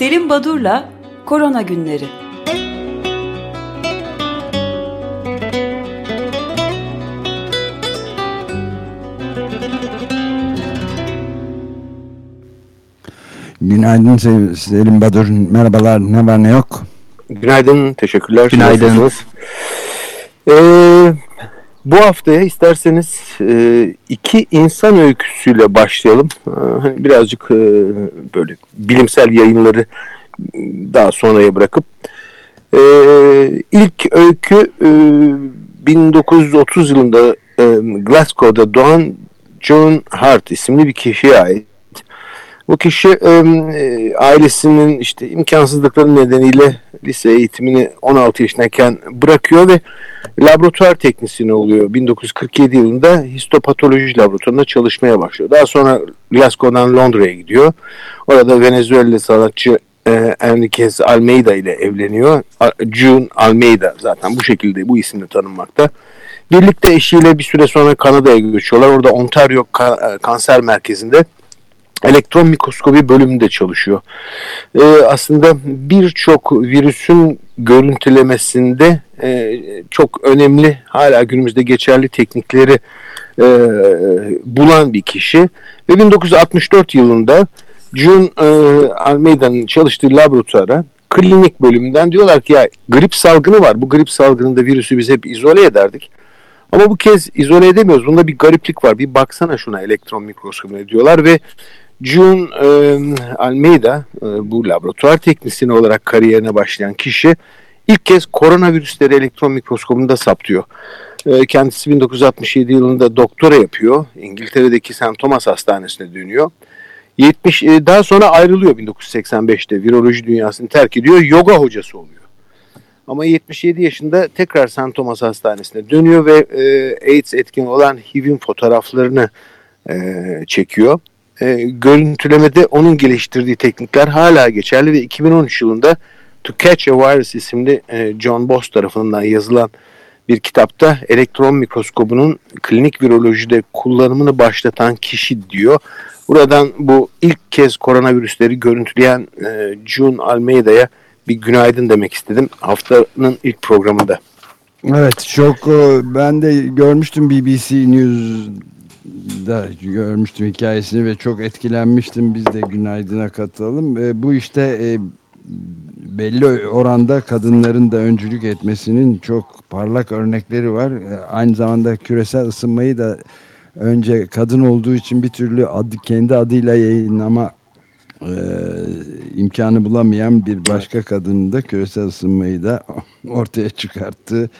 Selim Badur'la Korona Günleri. Günaydın Selim Badur. Merhabalar. Ne var ne yok? Günaydın. Teşekkürler. Günaydın. Ee, bu haftaya isterseniz e, iki insan öyküsüyle başlayalım. Ee, hani birazcık e, böyle bilimsel yayınları daha sonraya bırakıp. E, ilk öykü e, 1930 yılında e, Glasgow'da doğan John Hart isimli bir kişiye ait. Bu kişi e, ailesinin işte imkansızlıkları nedeniyle lise eğitimini 16 yaşındayken bırakıyor ve laboratuvar teknisyeni oluyor. 1947 yılında histopatoloji laboratuvarında çalışmaya başlıyor. Daha sonra Glasgow'dan Londra'ya gidiyor. Orada Venezuela sanatçı e, Enriquez Almeida ile evleniyor. June Almeida zaten bu şekilde bu isimle tanınmakta. Birlikte eşiyle bir süre sonra Kanada'ya göçüyorlar. Orada Ontario Kanser Merkezi'nde elektron mikroskobi bölümünde çalışıyor. Ee, aslında birçok virüsün görüntülemesinde e, çok önemli hala günümüzde geçerli teknikleri e, bulan bir kişi ve 1964 yılında June e, Almeida'nın çalıştığı laboratuvara klinik bölümünden diyorlar ki ya grip salgını var. Bu grip salgınında virüsü biz hep izole ederdik. Ama bu kez izole edemiyoruz. Bunda bir gariplik var. Bir baksana şuna elektron mikroskopuna diyorlar ve June e, Almeida e, bu laboratuvar teknisyeni olarak kariyerine başlayan kişi ilk kez koronavirüsleri elektron mikroskobunda saptıyor. E, kendisi 1967 yılında doktora yapıyor. İngiltere'deki St. Thomas Hastanesi'ne dönüyor. 70 e, daha sonra ayrılıyor 1985'te viroloji dünyasını terk ediyor. Yoga hocası oluyor. Ama 77 yaşında tekrar St. Thomas Hastanesi'ne dönüyor ve e, AIDS etkin olan HIV'in fotoğraflarını e, çekiyor e, görüntülemede onun geliştirdiği teknikler hala geçerli ve 2013 yılında To Catch a Virus isimli e, John Boss tarafından yazılan bir kitapta elektron mikroskobunun klinik virolojide kullanımını başlatan kişi diyor. Buradan bu ilk kez koronavirüsleri görüntüleyen e, June Almeida'ya bir günaydın demek istedim haftanın ilk programında. Evet çok e, ben de görmüştüm BBC News da görmüştüm hikayesini ve çok etkilenmiştim. Biz de günaydına katılalım. E, bu işte e, belli oranda kadınların da öncülük etmesinin çok parlak örnekleri var. Aynı zamanda küresel ısınmayı da önce kadın olduğu için bir türlü adı, kendi adıyla yayınlama e, imkanı bulamayan bir başka kadının da küresel ısınmayı da ortaya çıkarttı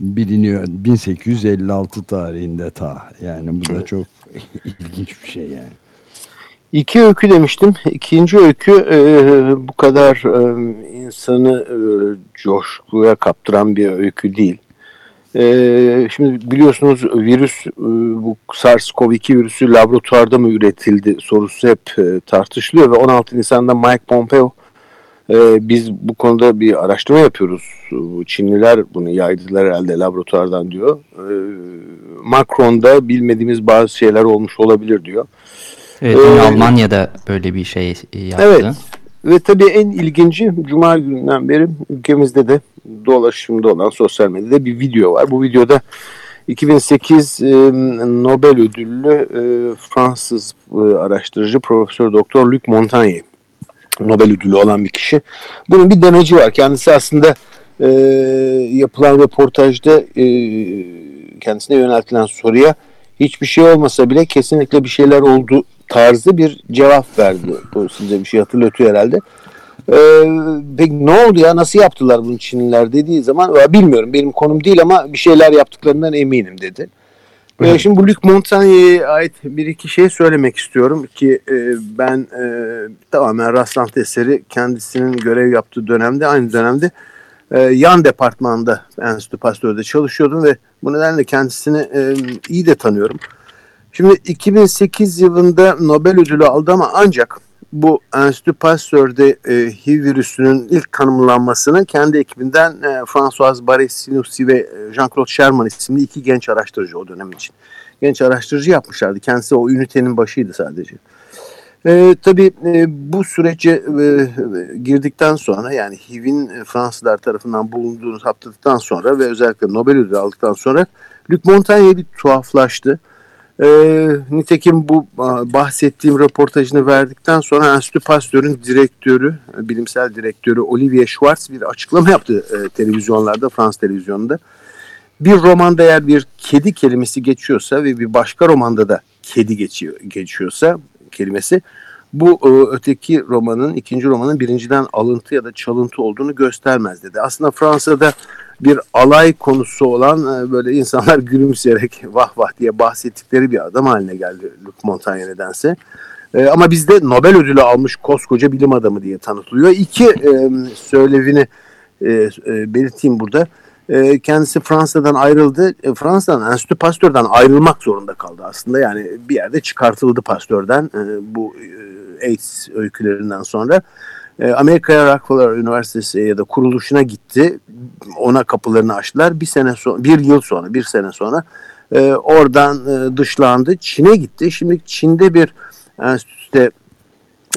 biliniyor 1856 tarihinde ta yani bu da çok ilginç bir şey yani. İki öykü demiştim. İkinci öykü e, bu kadar e, insanı e, coşkuya kaptıran bir öykü değil. E, şimdi biliyorsunuz virüs e, bu SARS-CoV-2 virüsü laboratuvarda mı üretildi sorusu hep e, tartışılıyor ve 16 Nisan'da Mike Pompeo ee, biz bu konuda bir araştırma yapıyoruz. Çinliler bunu yaydılar herhalde laboratuvardan diyor. Ee, Macron'da bilmediğimiz bazı şeyler olmuş olabilir diyor. Evet, ee, Almanya'da böyle bir şey yaptı. Evet. Ve tabii en ilginci Cuma gününden beri ülkemizde de dolaşımda olan sosyal medyada bir video var. Bu videoda 2008 e, Nobel ödüllü e, Fransız e, araştırıcı Profesör Doktor Luc Montagnier Nobel ödülü olan bir kişi. Bunun bir demeci var. Kendisi aslında e, yapılan röportajda e, kendisine yöneltilen soruya hiçbir şey olmasa bile kesinlikle bir şeyler oldu tarzı bir cevap verdi. Bu size bir şey hatırlatıyor herhalde. Ee, peki ne oldu ya nasıl yaptılar bunu Çinliler dediği zaman bilmiyorum benim konum değil ama bir şeyler yaptıklarından eminim dedi. Evet. Şimdi bu Luc Montagna'ya ait bir iki şey söylemek istiyorum ki e, ben e, tamamen rastlantı eseri kendisinin görev yaptığı dönemde aynı dönemde e, yan departmanda Enstitü Pasteur'de çalışıyordum ve bu nedenle kendisini e, iyi de tanıyorum. Şimdi 2008 yılında Nobel ödülü aldı ama ancak bu Enstitü Pasteur'de e, HIV virüsünün ilk tanımlanmasını kendi ekibinden e, François Barré-Sinoussi ve e, Jean-Claude Sherman isimli iki genç araştırıcı o dönem için. Genç araştırıcı yapmışlardı. Kendisi o ünitenin başıydı sadece. E, tabii e, bu sürece e, girdikten sonra yani HIV'in Fransızlar tarafından bulunduğunu saptadıktan sonra ve özellikle Nobel ödülü aldıktan sonra Luc Montagnier bir tuhaflaştı. E, nitekim bu bahsettiğim röportajını verdikten sonra Enstitü Pasteur'ün direktörü, bilimsel direktörü Olivier Schwartz bir açıklama yaptı e, televizyonlarda, Frans televizyonunda. Bir romanda eğer bir kedi kelimesi geçiyorsa ve bir başka romanda da kedi geçiyor, geçiyorsa kelimesi bu e, öteki romanın, ikinci romanın birinciden alıntı ya da çalıntı olduğunu göstermez dedi. Aslında Fransa'da bir alay konusu olan e, böyle insanlar gülümseyerek vah vah diye bahsettikleri bir adam haline geldi Luc Montaigne nedense. E, ama bizde Nobel ödülü almış koskoca bilim adamı diye tanıtılıyor. İki e, söylevini belirteyim burada. Kendisi Fransa'dan ayrıldı. Fransa'dan Enstitü Pasteur'dan ayrılmak zorunda kaldı aslında. Yani bir yerde çıkartıldı Pasteur'den e, bu AIDS öykülerinden sonra. E, Amerika'ya Rockefeller Üniversitesi ya da kuruluşuna gitti. Ona kapılarını açtılar. Bir sene sonra, bir yıl sonra, bir sene sonra e, oradan e, dışlandı. Çin'e gitti. Şimdi Çin'de bir enstitüde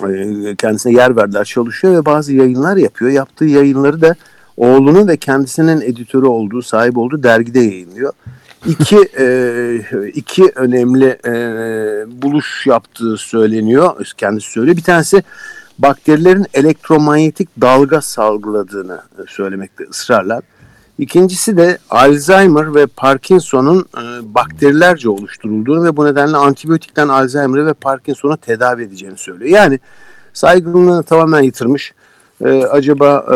e, kendisine yer verdiler çalışıyor ve bazı yayınlar yapıyor. Yaptığı yayınları da oğlunun ve kendisinin editörü olduğu, sahip olduğu dergide yayınlıyor. İki, e, iki önemli e, buluş yaptığı söyleniyor. Kendisi söylüyor. Bir tanesi bakterilerin elektromanyetik dalga salgıladığını e, söylemekte ısrarlar. İkincisi de Alzheimer ve Parkinson'un e, bakterilerce oluşturulduğunu ve bu nedenle antibiyotikten Alzheimer'ı ve Parkinson'u tedavi edeceğini söylüyor. Yani saygınlığını tamamen yitirmiş. E, acaba e,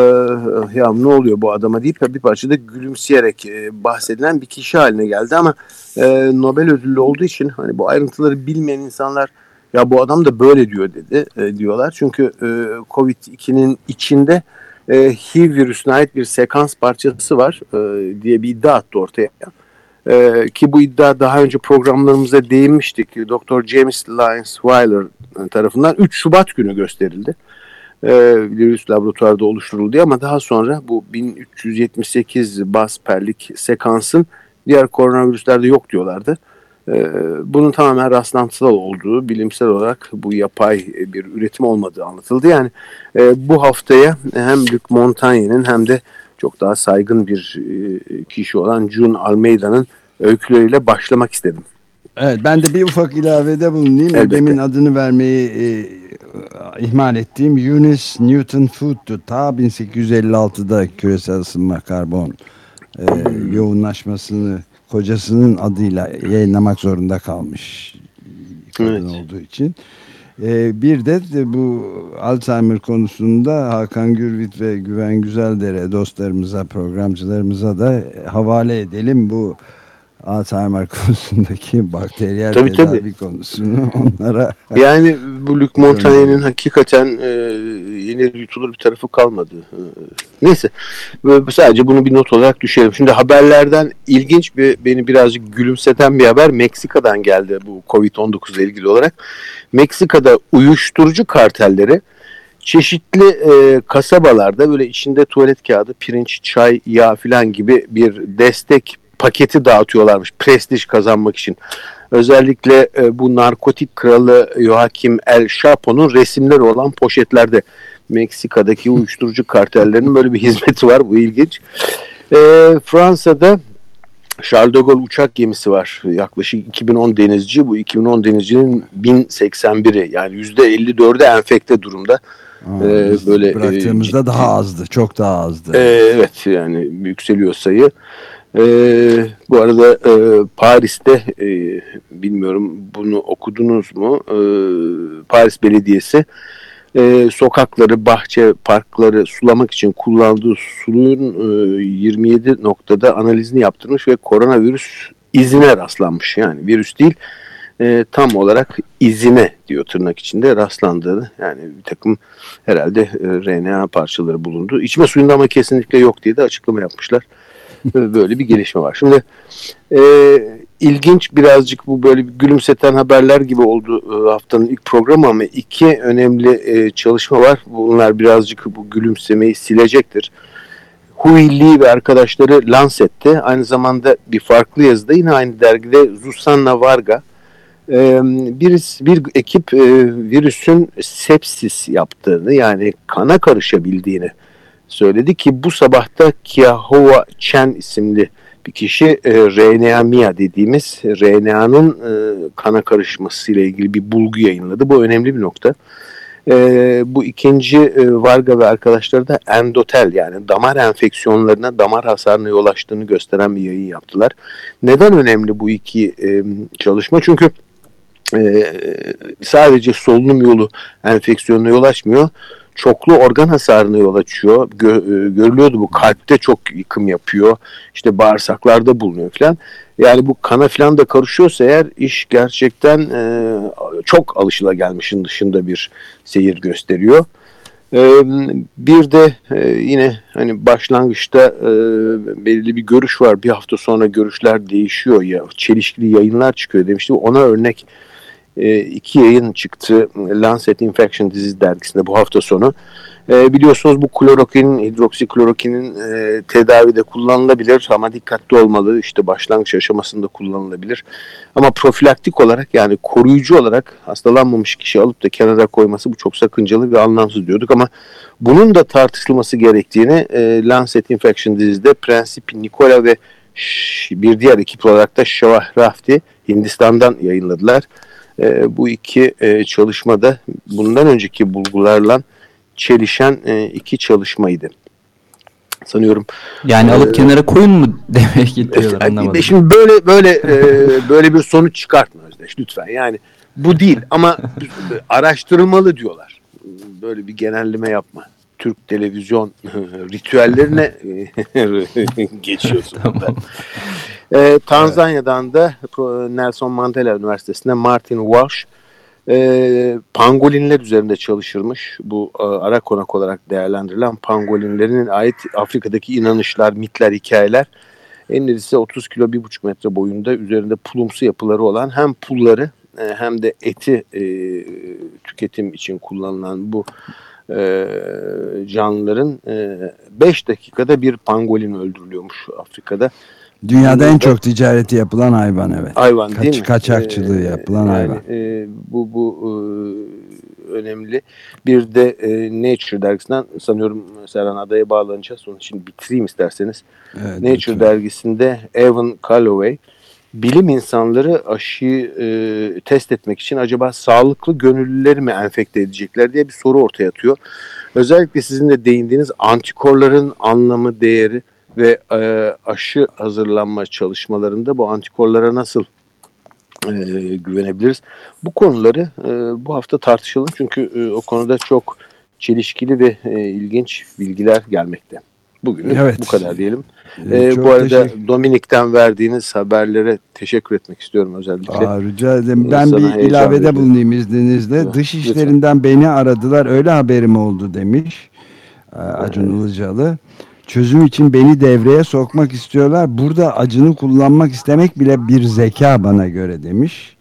ya ne oluyor bu adama deyip bir parçada gülümseyerek e, bahsedilen bir kişi haline geldi ama e, Nobel ödüllü olduğu için hani bu ayrıntıları bilmeyen insanlar ya bu adam da böyle diyor dedi e, diyorlar. Çünkü e, Covid-2'nin içinde e, HIV virüsüne ait bir sekans parçası var e, diye bir iddia attı ortaya. E, ki bu iddia daha önce programlarımızda değinmiştik. Dr. James Lyons Weiler tarafından 3 Şubat günü gösterildi. E, virüs laboratuvarda oluşturuldu ama daha sonra bu 1378 bas perlik sekansın diğer koronavirüslerde yok diyorlardı. Ee, bunun tamamen rastlantısal olduğu, bilimsel olarak bu yapay bir üretim olmadığı anlatıldı. Yani e, bu haftaya hem Luc Montaigne'nin hem de çok daha saygın bir e, kişi olan June Almeida'nın öyküleriyle başlamak istedim. Evet ben de bir ufak ilavede bulunayım. Elbette. Demin adını vermeyi e, ihmal ettiğim Eunice Newton Food'tu. Ta 1856'da küresel ısınma karbon e, yoğunlaşmasını kocasının adıyla yayınlamak zorunda kalmış kadın evet. olduğu için. Ee, bir de, bu Alzheimer konusunda Hakan Gürvit ve Güven Güzeldere dostlarımıza, programcılarımıza da havale edelim. Bu Alzheimer konusundaki bakteriyel tabii, tedavi tabii. konusunu onlara... Yani bu Luc Montaigne'nin hakikaten e, yeni yutulur bir tarafı kalmadı. E, neyse sadece bunu bir not olarak düşelim. Şimdi haberlerden ilginç bir beni birazcık gülümseten bir haber Meksika'dan geldi bu Covid-19 ile ilgili olarak. Meksika'da uyuşturucu kartelleri çeşitli e, kasabalarda böyle içinde tuvalet kağıdı, pirinç, çay, yağ filan gibi bir destek paketi dağıtıyorlarmış prestij kazanmak için. Özellikle e, bu narkotik kralı Joaquim El Chapo'nun resimleri olan poşetlerde Meksika'daki uyuşturucu kartellerinin böyle bir hizmeti var. Bu ilginç. E, Fransa'da Charles de Gaulle uçak gemisi var. Yaklaşık 2010 denizci. Bu 2010 denizcinin 1081'i yani %54'e enfekte durumda. Aa, ee, böyle bıraktığımızda e, daha azdı. Çok daha azdı. E, evet yani yükseliyor sayı. E, bu arada e, Paris'te e, bilmiyorum bunu okudunuz mu? E, Paris Belediyesi e, sokakları, bahçe, parkları sulamak için kullandığı suyun e, 27 noktada analizini yaptırmış ve koronavirüs izine rastlanmış. Yani virüs değil e, tam olarak izine diyor tırnak içinde rastlandığını yani bir takım herhalde e, RNA parçaları bulundu. İçme suyunda ama kesinlikle yok diye de açıklama yapmışlar. Böyle bir gelişme var. Şimdi e, ilginç birazcık bu böyle bir gülümseten haberler gibi oldu e, haftanın ilk programı ama iki önemli e, çalışma var. Bunlar birazcık bu gülümsemeyi silecektir. Hui Lee ve arkadaşları Lancet'te aynı zamanda bir farklı yazıda yine aynı dergide Susanna Varga e, bir, bir ekip e, virüsün sepsis yaptığını yani kana karışabildiğini söyledi ki bu sabahta Kiahova Chen isimli bir kişi e, RNA MIA dediğimiz RNA'nın e, kana karışması ile ilgili bir bulgu yayınladı. Bu önemli bir nokta. E, bu ikinci e, Varga ve arkadaşları da endotel yani damar enfeksiyonlarına, damar hasarına yol açtığını gösteren bir yayın yaptılar. Neden önemli bu iki e, çalışma? Çünkü e, sadece solunum yolu enfeksiyonuna yol açmıyor çoklu organ hasarına yol açıyor. Gö, e, görülüyordu bu kalpte çok yıkım yapıyor. İşte bağırsaklarda bulunuyor falan. Yani bu kana falan da karışıyorsa eğer iş gerçekten e, çok alışılagelmişin dışında bir seyir gösteriyor. E, bir de e, yine hani başlangıçta e, belirli bir görüş var. Bir hafta sonra görüşler değişiyor ya çelişkili yayınlar çıkıyor demiştim. Ona örnek e, iki yayın çıktı Lancet Infection Disease dergisinde bu hafta sonu. E, biliyorsunuz bu klorokinin, hidroksiklorokinin e, tedavide kullanılabilir ama dikkatli olmalı. İşte başlangıç aşamasında kullanılabilir. Ama profilaktik olarak yani koruyucu olarak hastalanmamış kişi alıp da kenara koyması bu çok sakıncalı ve anlamsız diyorduk ama bunun da tartışılması gerektiğini e, Lancet Infection Disease'de Prensip Nikola ve bir diğer ekip olarak da Şavah Rafti Hindistan'dan yayınladılar. E, bu iki e, çalışmada bundan önceki bulgularla çelişen e, iki çalışmaydı. Sanıyorum. Yani alıp e, kenara koyun mu demek gidiyorlar anlamadım. Şimdi böyle böyle e, böyle bir sonuç çıkartma Özdeş lütfen. Yani bu değil ama araştırılmalı diyorlar. Böyle bir genelleme yapma. Türk televizyon ritüellerine geçiyorsun. tamam. E, Tanzanya'dan da Nelson Mandela Üniversitesi'nde Martin Walsh e, pangolinler üzerinde çalışırmış. Bu e, ara konak olarak değerlendirilen pangolinlerin ait Afrika'daki inanışlar, mitler, hikayeler. En ise 30 kilo 1,5 metre boyunda üzerinde pulumsu yapıları olan hem pulları e, hem de eti e, tüketim için kullanılan bu e, canlıların 5 e, dakikada bir pangolin öldürülüyormuş Afrika'da. Dünyada en çok ticareti yapılan hayvan evet. Hayvan Kaç, değil mi? Kaçakçılığı ee, yapılan yani, hayvan. E, bu bu e, önemli. Bir de e, Nature dergisinden sanıyorum Serhan Adaya bağlanacağız. Onu şimdi bitireyim isterseniz. Evet, Nature lütfen. dergisinde Evan Calloway bilim insanları aşıyı e, test etmek için acaba sağlıklı gönüllüleri mi enfekte edecekler diye bir soru ortaya atıyor. Özellikle sizin de değindiğiniz antikorların anlamı, değeri ve e, aşı hazırlanma çalışmalarında bu antikorlara nasıl e, güvenebiliriz? Bu konuları e, bu hafta tartışalım çünkü e, o konuda çok çelişkili ve e, ilginç bilgiler gelmekte. Bugün evet. bu kadar diyelim. Ee, bu arada. Dominik'ten verdiğiniz haberlere teşekkür etmek istiyorum özellikle. Aa, rica ederim. Ben Sana bir ilavede bulunayım izninizle. Evet, Dış işlerinden lütfen. beni aradılar öyle haberim oldu demiş e, Acun evet. Ilıcalı. Çözüm için beni devreye sokmak istiyorlar. Burada acını kullanmak istemek bile bir zeka bana göre demiş.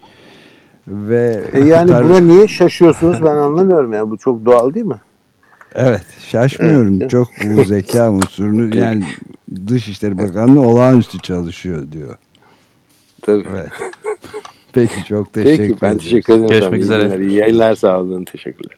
Ve e yani buna niye şaşıyorsunuz ben anlamıyorum ya. Bu çok doğal değil mi? Evet şaşmıyorum. Evet. Çok bu zeka unsurunu yani Dışişleri Bakanlığı olağanüstü çalışıyor diyor. Tabii. Evet. Peki çok teşekkür ederim. Peki ben teşekkür ederim. Görüşmek üzere. İyi yayınlar sağ olun. Teşekkürler.